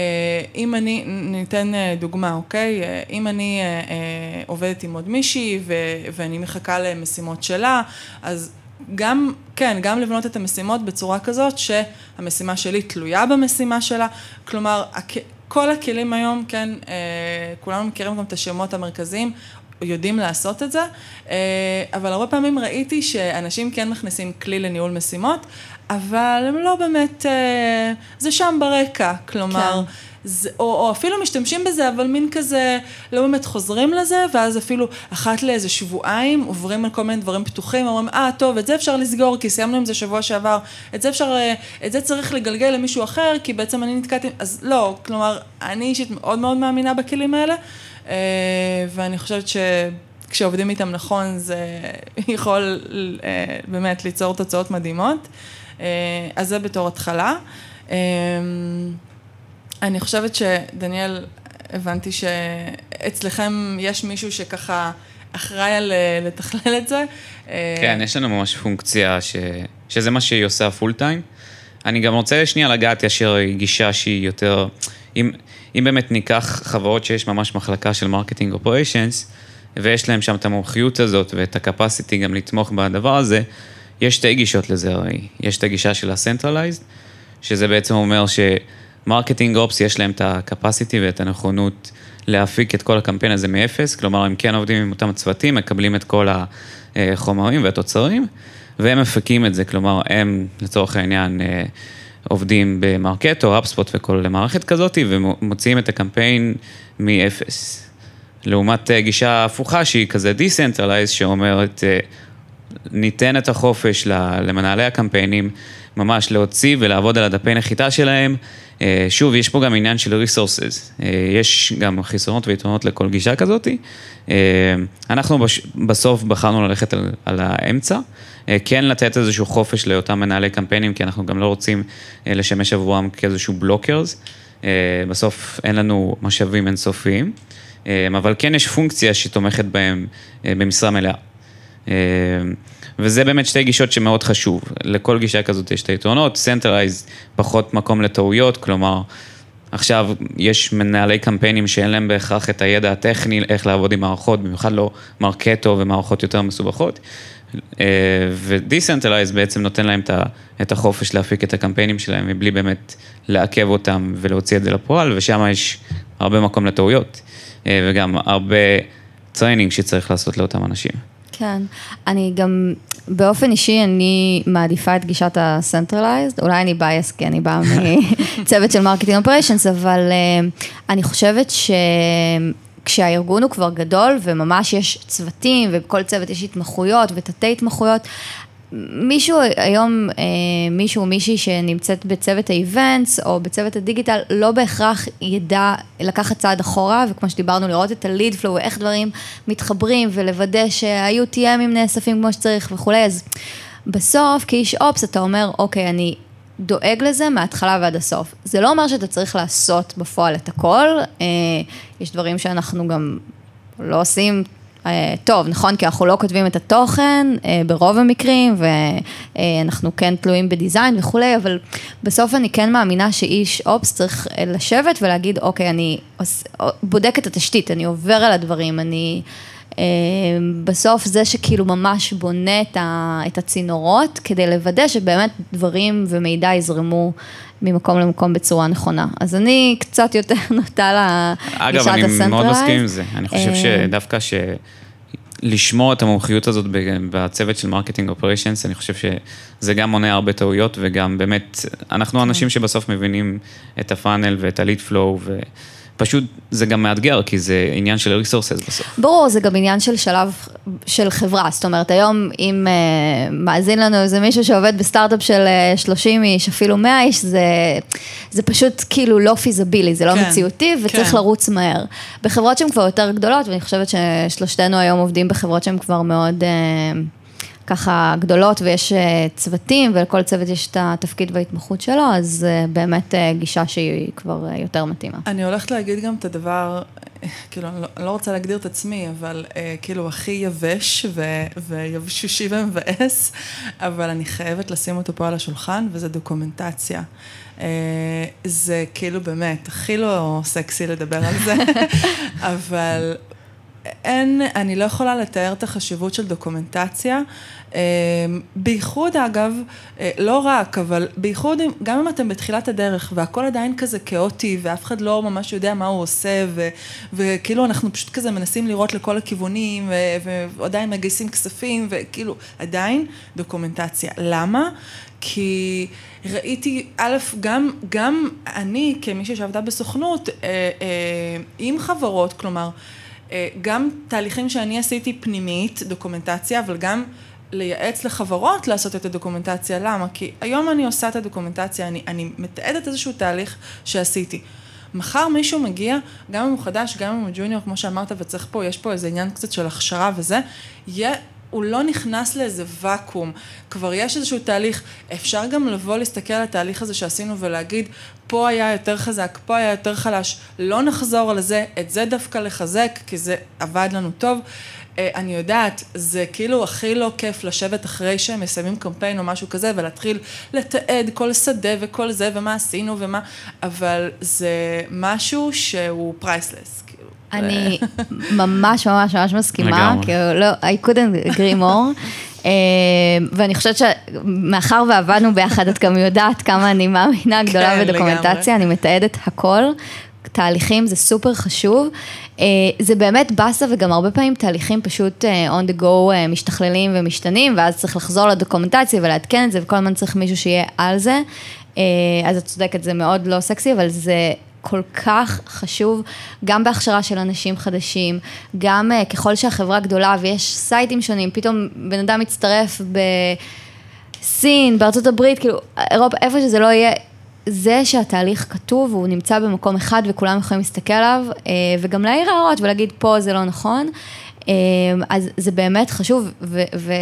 אם אני, ניתן אה, דוגמה, אוקיי? אם אני עובדת עם עוד מישהי ואני מחכה למשימות שלה, אז גם, כן, גם לבנות את המשימות בצורה כזאת שהמשימה שלי תלויה במשימה שלה. כלומר, כל הכלים היום, כן, כולנו מכירים גם את השמות המרכזיים, יודעים לעשות את זה, אה, אבל הרבה פעמים ראיתי שאנשים כן מכניסים כלי לניהול משימות, אבל הם לא באמת, אה, זה שם ברקע, כלומר, זה, או, או אפילו משתמשים בזה, אבל מין כזה, לא באמת חוזרים לזה, ואז אפילו אחת לאיזה שבועיים עוברים על כל מיני דברים פתוחים, אומרים, אה, טוב, את זה אפשר לסגור, כי סיימנו עם זה שבוע שעבר, את זה אפשר, אה, את זה צריך לגלגל למישהו אחר, כי בעצם אני נתקעתי, אז לא, כלומר, אני אישית מאוד מאוד מאמינה בכלים האלה, ואני חושבת ש... כשעובדים איתם נכון זה יכול באמת ליצור תוצאות מדהימות. אז זה בתור התחלה. אני חושבת שדניאל, הבנתי שאצלכם יש מישהו שככה אחראי על אה, לתכלל את זה. אה, כן, יש לנו ממש פונקציה ש... שזה מה שהיא עושה full time. אני גם רוצה שנייה לגעת ישר גישה שהיא יותר, אם, אם באמת ניקח חברות שיש ממש מחלקה של marketing operations, ויש להם שם את המומחיות הזאת ואת ה capacity גם לתמוך בדבר הזה, יש שתי גישות לזה הרי. יש את הגישה של ה centralized, שזה בעצם אומר ש... marketing ops יש להם את ה capacity ואת הנכונות להפיק את כל הקמפיין הזה מאפס, כלומר הם כן עובדים עם אותם צוותים, מקבלים את כל החומרים והתוצרים, והם מפיקים את זה, כלומר הם לצורך העניין אה, עובדים ב Marketo, HubSpot וכל מערכת כזאת, ומוציאים את הקמפיין מאפס. לעומת אה, גישה הפוכה שהיא כזה decentralized, שאומרת, אה, ניתן את החופש למנהלי הקמפיינים ממש להוציא ולעבוד על הדפי נחיתה שלהם, אה, שוב, יש פה גם עניין של resources, אה, יש גם חיסרונות ויתרונות לכל גישה כזאת. אה, אנחנו בסוף בחרנו ללכת על, על האמצע, כן לתת איזשהו חופש לאותם מנהלי קמפיינים, כי אנחנו גם לא רוצים לשמש עבורם כאיזשהו בלוקרס. בסוף אין לנו משאבים אינסופיים, אבל כן יש פונקציה שתומכת בהם במשרה מלאה. וזה באמת שתי גישות שמאוד חשוב. לכל גישה כזאת יש את היתרונות, Centralized פחות מקום לטעויות, כלומר, עכשיו יש מנהלי קמפיינים שאין להם בהכרח את הידע הטכני איך לעבוד עם מערכות, במיוחד לא מרקטו ומערכות יותר מסובכות. אה, ו-Decentralized בעצם נותן להם את החופש להפיק את הקמפיינים שלהם מבלי באמת לעכב אותם ולהוציא את זה לפועל, ושם יש הרבה מקום לטעויות, אה, וגם הרבה training שצריך לעשות לאותם אנשים. כן, אני גם, באופן אישי אני מעדיפה את גישת ה centralized, אולי אני biased כי אני באה מצוות של marketing operations, אבל אה, אני חושבת ש... כשהארגון הוא כבר גדול וממש יש צוותים ובכל צוות יש התמחויות ותתי התמחויות, מישהו היום, אה, מישהו מישהי שנמצאת בצוות האיבנטס או בצוות הדיגיטל, לא בהכרח ידע לקחת צעד אחורה, וכמו שדיברנו, לראות את הליד פלואו, איך דברים מתחברים, ולוודא שה-UTMים נאספים כמו שצריך וכולי, אז בסוף, כאיש אופס, אתה אומר, אוקיי, אני דואג לזה מההתחלה ועד הסוף. זה לא אומר שאתה צריך לעשות בפועל את הכל, אה, יש דברים שאנחנו גם לא עושים טוב, נכון, כי אנחנו לא כותבים את התוכן אה, ברוב המקרים, ואנחנו כן תלויים בדיזיין וכולי, אבל בסוף אני כן מאמינה שאיש אופס צריך אה, לשבת ולהגיד, אוקיי, אני בודק את התשתית, אני עובר על הדברים, אני... בסוף זה שכאילו ממש בונה את הצינורות, כדי לוודא שבאמת דברים ומידע יזרמו ממקום למקום בצורה נכונה. אז אני קצת יותר נוטה לגישת הסנטרלייז. אגב, אני מאוד מסכים עם זה. אני חושב שדווקא ש... לשמור את המומחיות הזאת בצוות של marketing operations, אני חושב שזה גם מונע הרבה טעויות וגם באמת, אנחנו כן. אנשים שבסוף מבינים את ה funnel ואת ה lead flow פשוט זה גם מאתגר, כי זה עניין של resources בסוף. ברור, זה גם עניין של שלב של חברה, זאת אומרת, היום אם אה, מאזין לנו איזה מישהו שעובד בסטארט-אפ של אה, 30 איש, אפילו 100 איש, זה, זה פשוט כאילו לא פיזבילי, זה לא כן, מציאותי, וצריך כן. לרוץ מהר. בחברות שהן כבר יותר גדולות, ואני חושבת ששלושתנו היום עובדים בחברות שהן כבר מאוד... Uh, ככה גדולות ויש אה, צוותים ולכל צוות יש את התפקיד וההתמחות שלו, אז אה, באמת אה, גישה שהיא כבר יותר מתאימה. אני הולכת להגיד גם את הדבר, כאילו, אני לא, אני לא רוצה להגדיר את עצמי, אבל כאילו הכי יבש ו, ויבשושי ומבאס, אבל אני חייבת לשים אותו פה על השולחן, וזה דוקומנטציה. זה כאילו באמת, הכי לא סקסי לדבר על זה, אבל אין, אני לא יכולה לתאר את החשיבות של דוקומנטציה. אמ, בייחוד אגב, אה, לא רק, אבל בייחוד גם אם אתם בתחילת הדרך והכל עדיין כזה כאוטי ואף אחד לא ממש יודע מה הוא עושה ו, וכאילו אנחנו פשוט כזה מנסים לראות לכל הכיוונים ו, ועדיין מגייסים כספים וכאילו עדיין דוקומנטציה. למה? כי ראיתי, א', גם, גם אני כמישהי שעבדה בסוכנות אה, אה, עם חברות, כלומר, גם תהליכים שאני עשיתי פנימית, דוקומנטציה, אבל גם לייעץ לחברות לעשות את הדוקומנטציה. למה? כי היום אני עושה את הדוקומנטציה, אני, אני מתעדת איזשהו תהליך שעשיתי. מחר מישהו מגיע, גם אם הוא חדש, גם אם הוא ג'וניור, כמו שאמרת, וצריך פה, יש פה איזה עניין קצת של הכשרה וזה, יהיה הוא לא נכנס לאיזה ואקום, כבר יש איזשהו תהליך, אפשר גם לבוא להסתכל על התהליך הזה שעשינו ולהגיד, פה היה יותר חזק, פה היה יותר חלש, לא נחזור על זה, את זה דווקא לחזק, כי זה עבד לנו טוב. אה, אני יודעת, זה כאילו הכי לא כיף לשבת אחרי שהם מסיימים קמפיין או משהו כזה ולהתחיל לתעד כל שדה וכל זה ומה עשינו ומה, אבל זה משהו שהוא priceless. אני ממש ממש ממש מסכימה, כי לא, I couldn't agree more. אה, ואני חושבת שמאחר ועבדנו ביחד, את גם יודעת כמה אני מאמינה גדולה כן, ב documentation, אני מתעדת הכל. תהליכים זה סופר חשוב. אה, זה באמת באסה וגם הרבה פעמים תהליכים פשוט אה, on the go אה, משתכללים ומשתנים, ואז צריך לחזור ל documentation ולעדכן את זה, וכל הזמן צריך מישהו שיהיה על זה. אז את צודקת, זה מאוד לא סקסי, אבל זה כל כך חשוב, גם בהכשרה של אנשים חדשים, גם uh, ככל שהחברה גדולה ויש סייטים שונים, פתאום בן אדם מצטרף בסין, בארצות הברית, כאילו, אירופה, איפה שזה לא יהיה, זה שהתהליך כתוב, הוא נמצא במקום אחד וכולם יכולים להסתכל עליו, uh, וגם להעיר הערות ולהגיד פה זה לא נכון, uh, אז זה באמת חשוב, ו... ו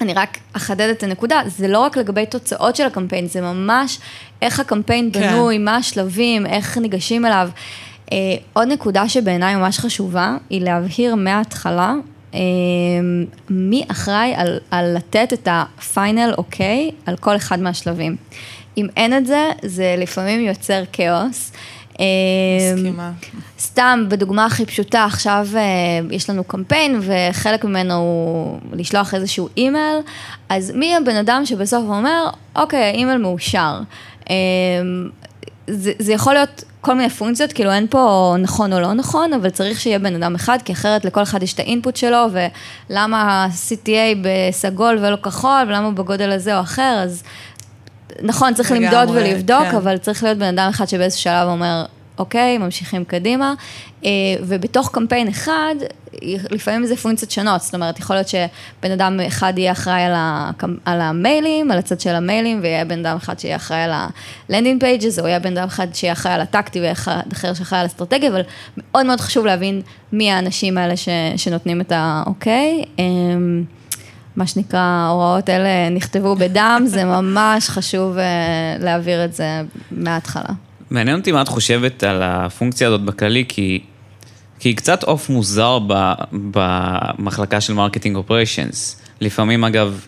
אני רק אחדד את הנקודה, זה לא רק לגבי תוצאות של הקמפיין, זה ממש איך הקמפיין כן. בנוי, מה השלבים, איך ניגשים אליו. אה, עוד נקודה שבעיניי ממש חשובה, היא להבהיר מההתחלה אה, מי אחראי על, על לתת את הפיינל אוקיי okay, על כל אחד מהשלבים. אם אין את זה, זה לפעמים יוצר כאוס. מסכימה. סתם, בדוגמה הכי פשוטה, עכשיו אה, יש לנו קמפיין וחלק ממנו הוא לשלוח איזשהו אימייל, אז מי הבן אדם שבסוף אומר, אוקיי, האימייל מאושר. אה, זה, זה יכול להיות כל מיני פונקציות, כאילו אין פה נכון או לא נכון, אבל צריך שיהיה בן אדם אחד, כי אחרת לכל אחד יש את האינפוט שלו, ולמה ה-CTA בסגול ולא כחול, ולמה הוא בגודל הזה או אחר, אז נכון, צריך למדוד ולבדוק, כן. אבל צריך להיות בן אדם אחד שבאיזשהו שלב אומר, אוקיי, ממשיכים קדימה, אה, ובתוך קמפיין אחד, לפעמים זה פונקציות שונות, זאת אומרת, יכול להיות שבן אדם אחד יהיה אחראי על, הקמ... על המיילים, על הצד של המיילים, ויהיה בן אדם אחד שיהיה אחראי על ה landing pages, או יהיה בן אדם אחד שיהיה אחראי על הטקטי, ואחר שאחראי על אסטרטגיה, אבל מאוד מאוד חשוב להבין מי האנשים האלה ש... שנותנים את האוקיי. מה שנקרא, ההוראות האלה נכתבו בדם, זה ממש חשוב אה, להעביר את זה מההתחלה. מעניין אותי מה את חושבת על הפונקציה הזאת בכללי, כי, כי היא קצת עוף מוזר ב, במחלקה של marketing operations. לפעמים, אגב,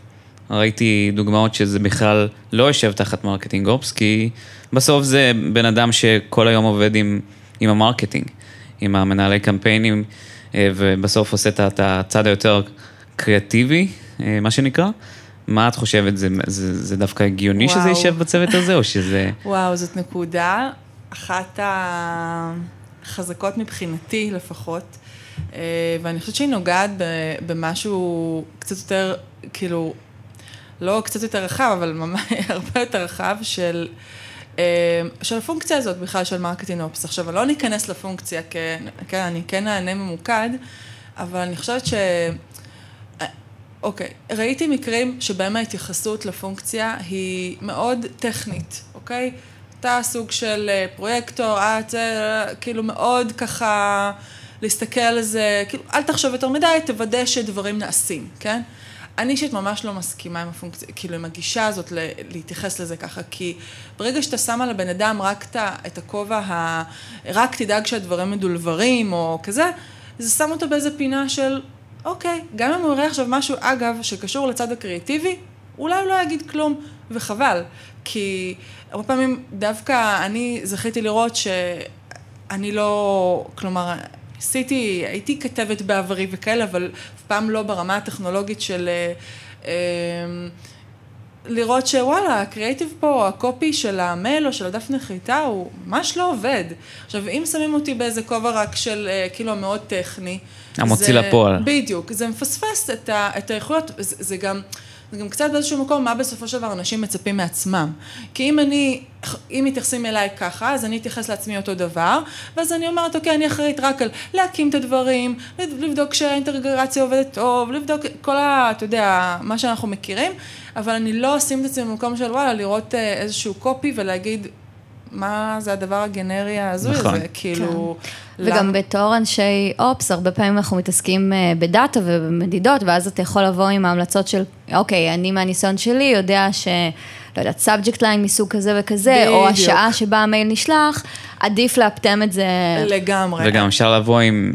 ראיתי דוגמאות שזה בכלל לא יושב תחת marketing ops, כי בסוף זה בן אדם שכל היום עובד עם, עם ה marketing, עם המנהלי קמפיינים, אה, ובסוף עושה את הצד היותר קריאטיבי, מה שנקרא. מה את חושבת, זה, זה, זה דווקא הגיוני וואו. שזה יישב בצוות הזה, או שזה... וואו, זאת נקודה, אחת החזקות מבחינתי לפחות, אה, ואני חושבת שהיא נוגעת במשהו קצת יותר, כאילו, לא קצת יותר רחב, אבל ממש הרבה יותר רחב של... אה, של הפונקציה הזאת בכלל של marketing ops. עכשיו, אני לא ניכנס לפונקציה, כן, כן, אני כן אענה ממוקד, אבל אני חושבת ש... אוקיי, ראיתי מקרים שבהם ההתייחסות לפונקציה היא מאוד טכנית, אוקיי? אתה סוג של אה, פרויקטור, את אה, כאילו מאוד ככה להסתכל על זה, כאילו אל תחשוב יותר מדי, תוודא שדברים נעשים, כן? אני אישית ממש לא מסכימה עם הפונקציה, כאילו עם הגישה הזאת להתייחס לזה ככה, כי ברגע שאתה שם על הבן אדם רק את הכובע, ה... רק תדאג שהדברים מדולברים או כזה, זה שם אותו באיזה פינה של אוקיי, גם אם הוא יראה עכשיו משהו, אגב, שקשור לצד הקריאטיבי, אולי הוא לא יגיד כלום, וחבל. כי הרבה פעמים דווקא אני זכיתי לראות שאני לא, כלומר, עשיתי, הייתי כתבת בעברי וכאלה, אבל אף פעם לא ברמה הטכנולוגית של... לראות שוואלה, הקריאיטיב פה, הקופי של המייל או של הדף נחיתה הוא ממש לא עובד. עכשיו, אם שמים אותי באיזה כובע רק של כאילו המאוד טכני, המוציא לפועל. בדיוק, זה מפספס את, ה, את האיכויות, זה, זה גם... זה גם קצת באיזשהו מקום מה בסופו של דבר אנשים מצפים מעצמם. כי אם אני, אם מתייחסים אליי ככה, אז אני אתייחס לעצמי אותו דבר, ואז אני אומרת, אוקיי, אני אחראית רק על להקים את הדברים, לבדוק שהאינטגרציה עובדת טוב, לבדוק כל ה... אתה יודע, מה שאנחנו מכירים, אבל אני לא אשים את עצמי במקום של וואלה, לראות אה, איזשהו קופי ולהגיד, מה זה הדבר הגנרי ההזוי נכון. הזה, כאילו... כן. וגם בתור אנשי ops, הרבה פעמים אנחנו מתעסקים אה, בדאטה ובמדידות, ואז אתה יכול לבוא עם ההמלצות של, אוקיי, אני מהניסיון שלי יודע ש... לא יודעת, subject line מסוג כזה וכזה, בדיוק. או השעה שבה המייל נשלח, עדיף לאפטם את זה. לגמרי. וגם אפשר לבוא עם,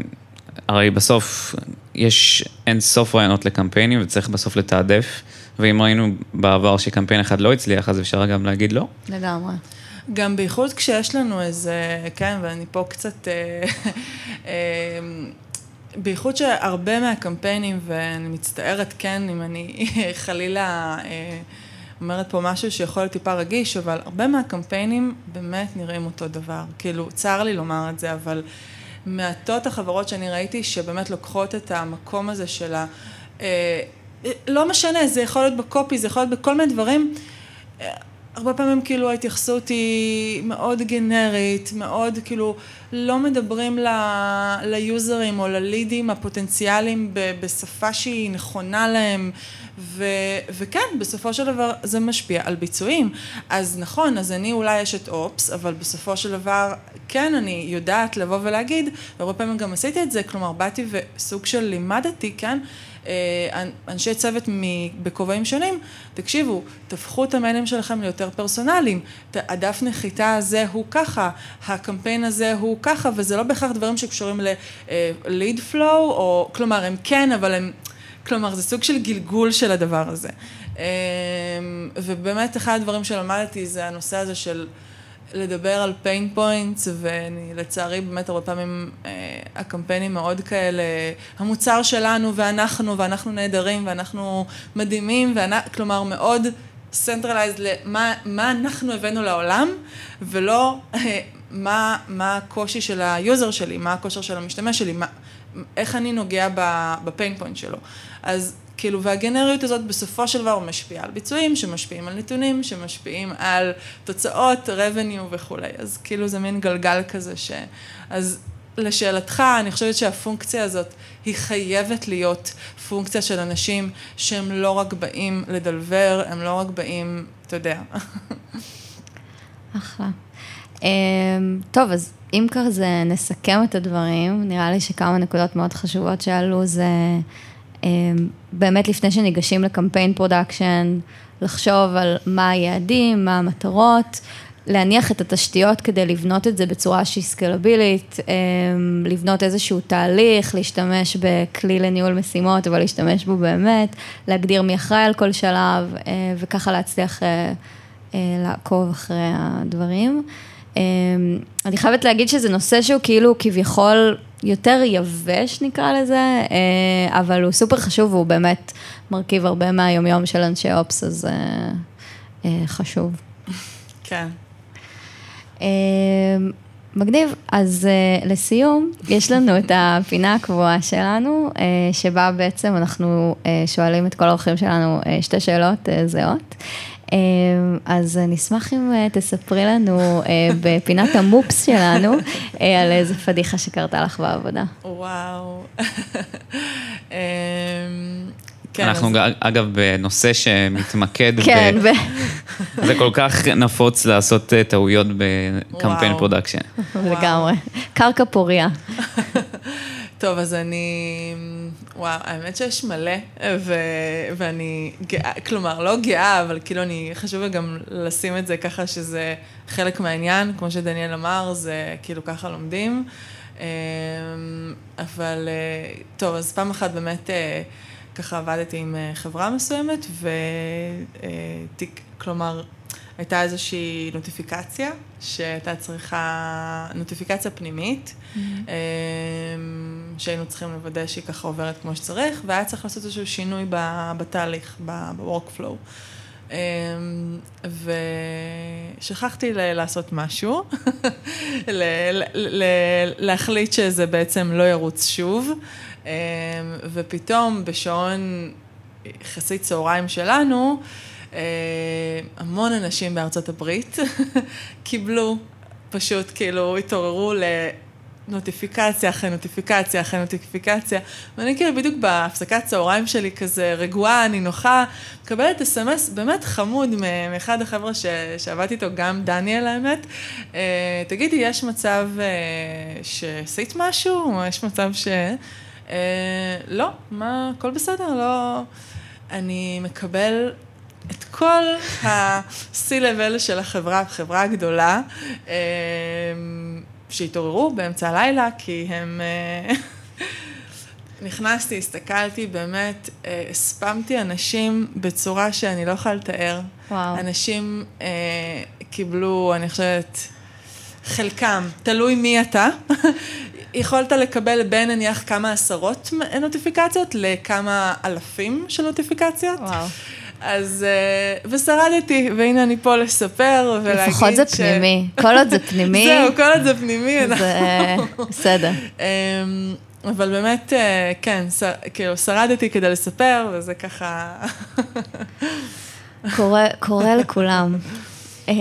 הרי בסוף יש אין סוף רעיונות לקמפיינים וצריך בסוף לתעדף, ואם ראינו בעבר שקמפיין אחד לא הצליח, אז אפשר גם להגיד לא. לגמרי. גם בייחוד כשיש לנו איזה, כן, ואני פה קצת, אה, אה, בייחוד שהרבה מהקמפיינים, ואני מצטערת, כן, אם אני חלילה אה, אומרת פה משהו שיכול להיות טיפה רגיש, אבל הרבה מהקמפיינים באמת נראים אותו דבר. כאילו, צר לי לומר את זה, אבל מעטות החברות שאני ראיתי שבאמת לוקחות את המקום הזה של ה... לא משנה, זה יכול להיות בקופי, זה יכול להיות בכל מיני דברים. הרבה פעמים כאילו ההתייחסות היא מאוד גנרית, מאוד כאילו לא מדברים ל, ליוזרים או ללידים הפוטנציאליים בשפה שהיא נכונה להם ו, וכן, בסופו של דבר זה משפיע על ביצועים. אז נכון, אז אני אולי אשת אופס, אבל בסופו של דבר כן, אני יודעת לבוא ולהגיד, והרבה פעמים גם עשיתי את זה, כלומר באתי וסוג של לימדתי, כן? אה, אנשי צוות בכובעים שונים, תקשיבו, תהפכו את המיילים שלכם ליותר פרסונליים. הדף נחיתה הזה הוא ככה, הקמפיין הזה הוא ככה, וזה לא בהכרח דברים שקשורים ל-lead אה, flow, או, כלומר, הם כן, אבל הם, כלומר, זה סוג של גלגול של הדבר הזה. אה, ובאמת, אחד הדברים שלמדתי זה הנושא הזה של... לדבר על pain points, ואני לצערי באמת הרבה פעמים אה, הקמפיינים מאוד כאלה, המוצר שלנו ואנחנו, ואנחנו נהדרים, ואנחנו מדהימים, ואנ... כלומר מאוד centralized למה מה אנחנו הבאנו לעולם, ולא אה, מה, מה הקושי של ה user שלי, מה הקושי של המשתמש שלי, מה, איך אני נוגע ב pain point שלו. אז כאילו, והגנריות הזאת בסופו של דבר משפיעה על ביצועים, שמשפיעים על נתונים, שמשפיעים על תוצאות, revenue וכולי. אז כאילו זה מין גלגל כזה ש... אז לשאלתך, אני חושבת שהפונקציה הזאת היא חייבת להיות פונקציה של אנשים שהם לא רק באים לדלבר, הם לא רק באים, אתה יודע. אחלה. אמ, טוב, אז אם כזה נסכם את הדברים, נראה לי שכמה נקודות מאוד חשובות שעלו זה... אמ, באמת לפני שניגשים ל campaign production, לחשוב על מה היעדים, מה המטרות, להניח את התשתיות כדי לבנות את זה בצורה שהיא סקלבילית, אמ, לבנות איזשהו תהליך, להשתמש בכלי לניהול משימות, אבל להשתמש בו באמת, להגדיר מי אחראי על כל שלב, אה, וככה להצליח אה, אה, לעקוב אחרי הדברים. אמ, אני חייבת להגיד שזה נושא שהוא כאילו כביכול יותר יבש נקרא לזה, אה, אבל הוא סופר חשוב והוא באמת מרכיב הרבה מהיומיום של אנשי אופס, אז אה, אה, חשוב. כן. מגניב, אז לסיום, יש לנו את הפינה הקבועה שלנו, שבה בעצם אנחנו שואלים את כל האורחים שלנו שתי שאלות זהות. אמ, אז נשמח אם אה, תספרי לנו אה, בפינת המופס שלנו אה, על איזה פדיחה שקרתה לך בעבודה. וואו. אמ, כן, אנחנו אגב בנושא שמתמקד, כן, זה כל כך נפוץ לעשות טעויות ב campaign production. לגמרי, קרקע פוריה. טוב, אז אני, וואו, האמת שיש מלא, ו, ואני גאה, כלומר, לא גאה, אבל כאילו אני, חשוב גם לשים את זה ככה שזה חלק מהעניין, כמו שדניאל אמר, זה כאילו ככה לומדים. אמ, אבל טוב, אז פעם אחת באמת ככה עבדתי עם חברה מסוימת, וכלומר, הייתה איזושהי נוטיפיקציה שהייתה צריכה, נוטיפיקציה פנימית. Mm-hmm. שהיינו צריכים לוודא שהיא ככה עוברת כמו שצריך, והיה צריך לעשות איזשהו שינוי בתהליך, ב-workflow. אמ, ושכחתי לעשות משהו, להחליט שזה בעצם לא ירוץ שוב, אמ, ופתאום בשעון יחסית צהריים שלנו, אה, המון אנשים בארצות הברית קיבלו, פשוט כאילו התעוררו נוטיפיקציה אחרי נוטיפיקציה אחרי נוטיפיקציה, ואני כאילו בדיוק בהפסקת צהריים שלי כזה רגועה, נינוחה, מקבלת אס.אם.אס באמת חמוד מאחד החבר'ה ש... שעבדתי איתו, גם דניאל האמת. אה, תגידי, יש מצב אה, שעשית משהו? יש מצב ש... אה, לא, מה, הכל בסדר, לא... אני מקבל את כל ה-C-Level של החברה, חברה גדולה. שהתעוררו באמצע הלילה, כי הם... אה, נכנסתי, הסתכלתי, באמת, אה, הספמתי אנשים בצורה שאני לא יכולה לתאר. וואו. אנשים אה, קיבלו, אני חושבת, חלקם, תלוי מי אתה, יכולת לקבל בין נניח כמה עשרות נוטיפיקציות לכמה אלפים של נוטיפיקציות. וואו. אז, אה, ושרדתי, והנה אני פה לספר ולהגיד ש... לפחות זה פנימי, כל עוד זה פנימי. זהו, כל עוד זה פנימי, זה בסדר. אמ, אבל באמת, אה, כן, כאילו, שרדתי כדי לספר, וזה ככה... קורה, קורה לכולם. אה,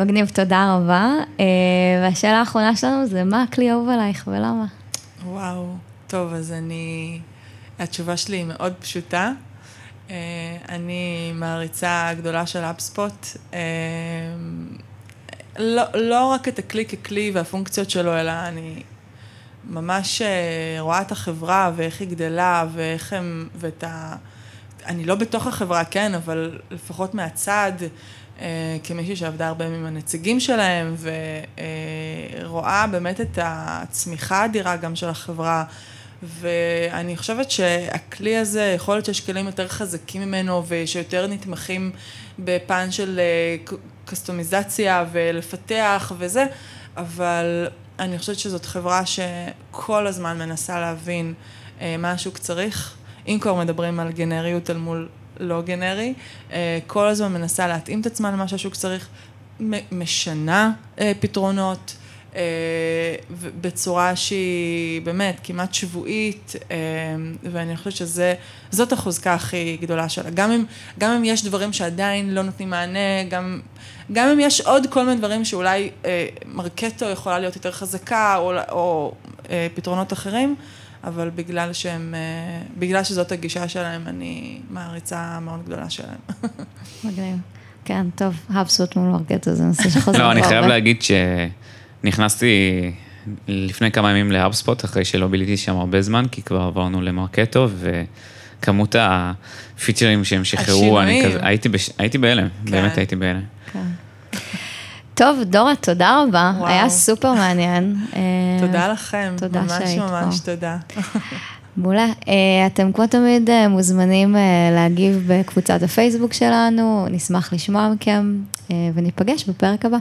מגניב, תודה רבה. והשאלה האחרונה שלנו זה, מה הכלי אהוב עלייך ולמה? וואו, טוב, אז אני... התשובה שלי היא מאוד פשוטה. אה, אני מעריצה גדולה של אפספוט. אה, לא, לא רק את הכלי ככלי והפונקציות שלו, אלא אני ממש אה, רואה את החברה ואיך היא גדלה ואיך הם, ואת ה... אני לא בתוך החברה, כן, אבל לפחות מהצד, כמישהי שעבדה הרבה עם הנציגים שלהם, ורואה באמת את הצמיחה האדירה גם של החברה. ואני חושבת שהכלי הזה, יכול להיות שיש כלים יותר חזקים ממנו ושיותר נתמכים בפן של קסטומיזציה ולפתח וזה, אבל אני חושבת שזאת חברה שכל הזמן מנסה להבין אה, מה השוק צריך. אם כבר מדברים על גנריות אל מול לא גנרי, אה, כל הזמן מנסה להתאים את עצמה למה שהשוק צריך, משנה אה, פתרונות. אה, בצורה שהיא באמת כמעט שבועית, אה, ואני חושבת שזאת החוזקה הכי גדולה שלה. גם אם, גם אם יש דברים שעדיין לא נותנים מענה, גם, גם אם יש עוד כל מיני דברים שאולי אה, Marketo יכולה להיות יותר חזקה, או, או פתרונות אחרים, אבל בגלל שהם, בגלל שזאת הגישה שלהם, אני מעריצה מאוד גדולה שלהם. מגניב. כן, טוב, HubSpot מול Marketo זה נושא שחוזר. לא, אני חייב להגיד ש... נכנסתי לפני כמה ימים ל HubSpot, אחרי שלא ביליתי שם הרבה זמן, כי כבר עברנו ל Marketo, וכמות הפיצ'רים שהם שחררו, אני כזה, הייתי, בש... הייתי בהלם, כן. באמת הייתי בהלם. כן. טוב, דורה, תודה רבה, וואו. היה סופר מעניין. תודה לכם, תודה ממש שהיית ממש ממש תודה. מעולה. אה, אתם כמו תמיד אה, מוזמנים אה, להגיב בקבוצת הפייסבוק שלנו, נשמח לשמוע מכם, וניפגש בפרק הבא.